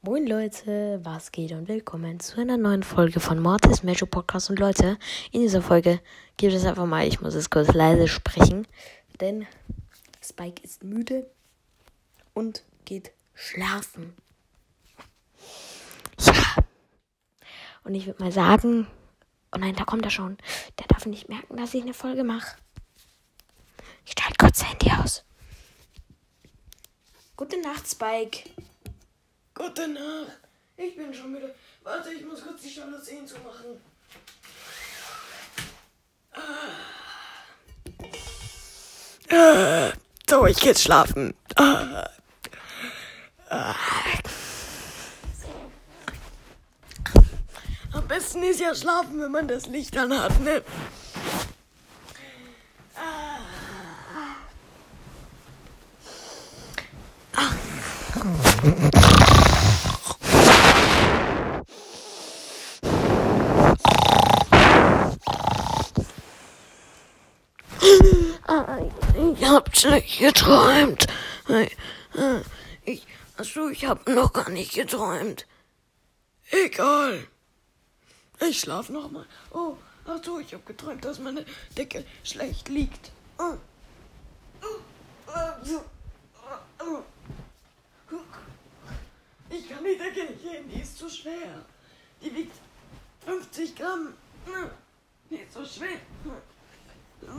Moin Leute, was geht und willkommen zu einer neuen Folge von Mortis Major Podcast. Und Leute, in dieser Folge gibt es einfach mal, ich muss es kurz leise sprechen, denn Spike ist müde und geht schlafen. Ja. Und ich würde mal sagen, oh nein, da kommt er schon. Der darf nicht merken, dass ich eine Folge mache. Ich schalte kurz das Handy aus. Gute Nacht, Spike. Gute Nacht. Ich bin schon müde. Warte, ich muss kurz die Jalousien zumachen. Ah. So, ich geh jetzt schlafen. Ah. Ah. Am besten ist ja schlafen, wenn man das Licht an hat, ne? Ich hab schlecht geträumt. Ich, achso, ich hab noch gar nicht geträumt. Egal. Ich schlaf noch mal. Oh, ach so, ich hab geträumt, dass meine Decke schlecht liegt. Ich kann die Decke nicht heben, die ist zu schwer. Die wiegt 50 Gramm. Die ist so schwer.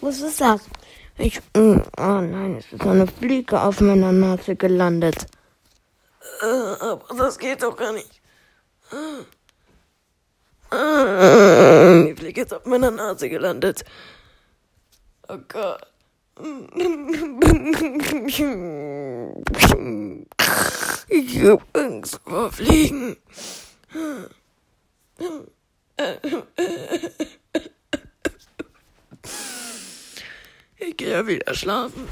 Was ist das? Ich. Oh nein, es ist eine Fliege auf meiner Nase gelandet. Äh, aber das geht doch gar nicht. Die Fliege ist auf meiner Nase gelandet. Oh Gott. Ich hab Angst vor Fliegen. ikke jeg vil jeg slaven.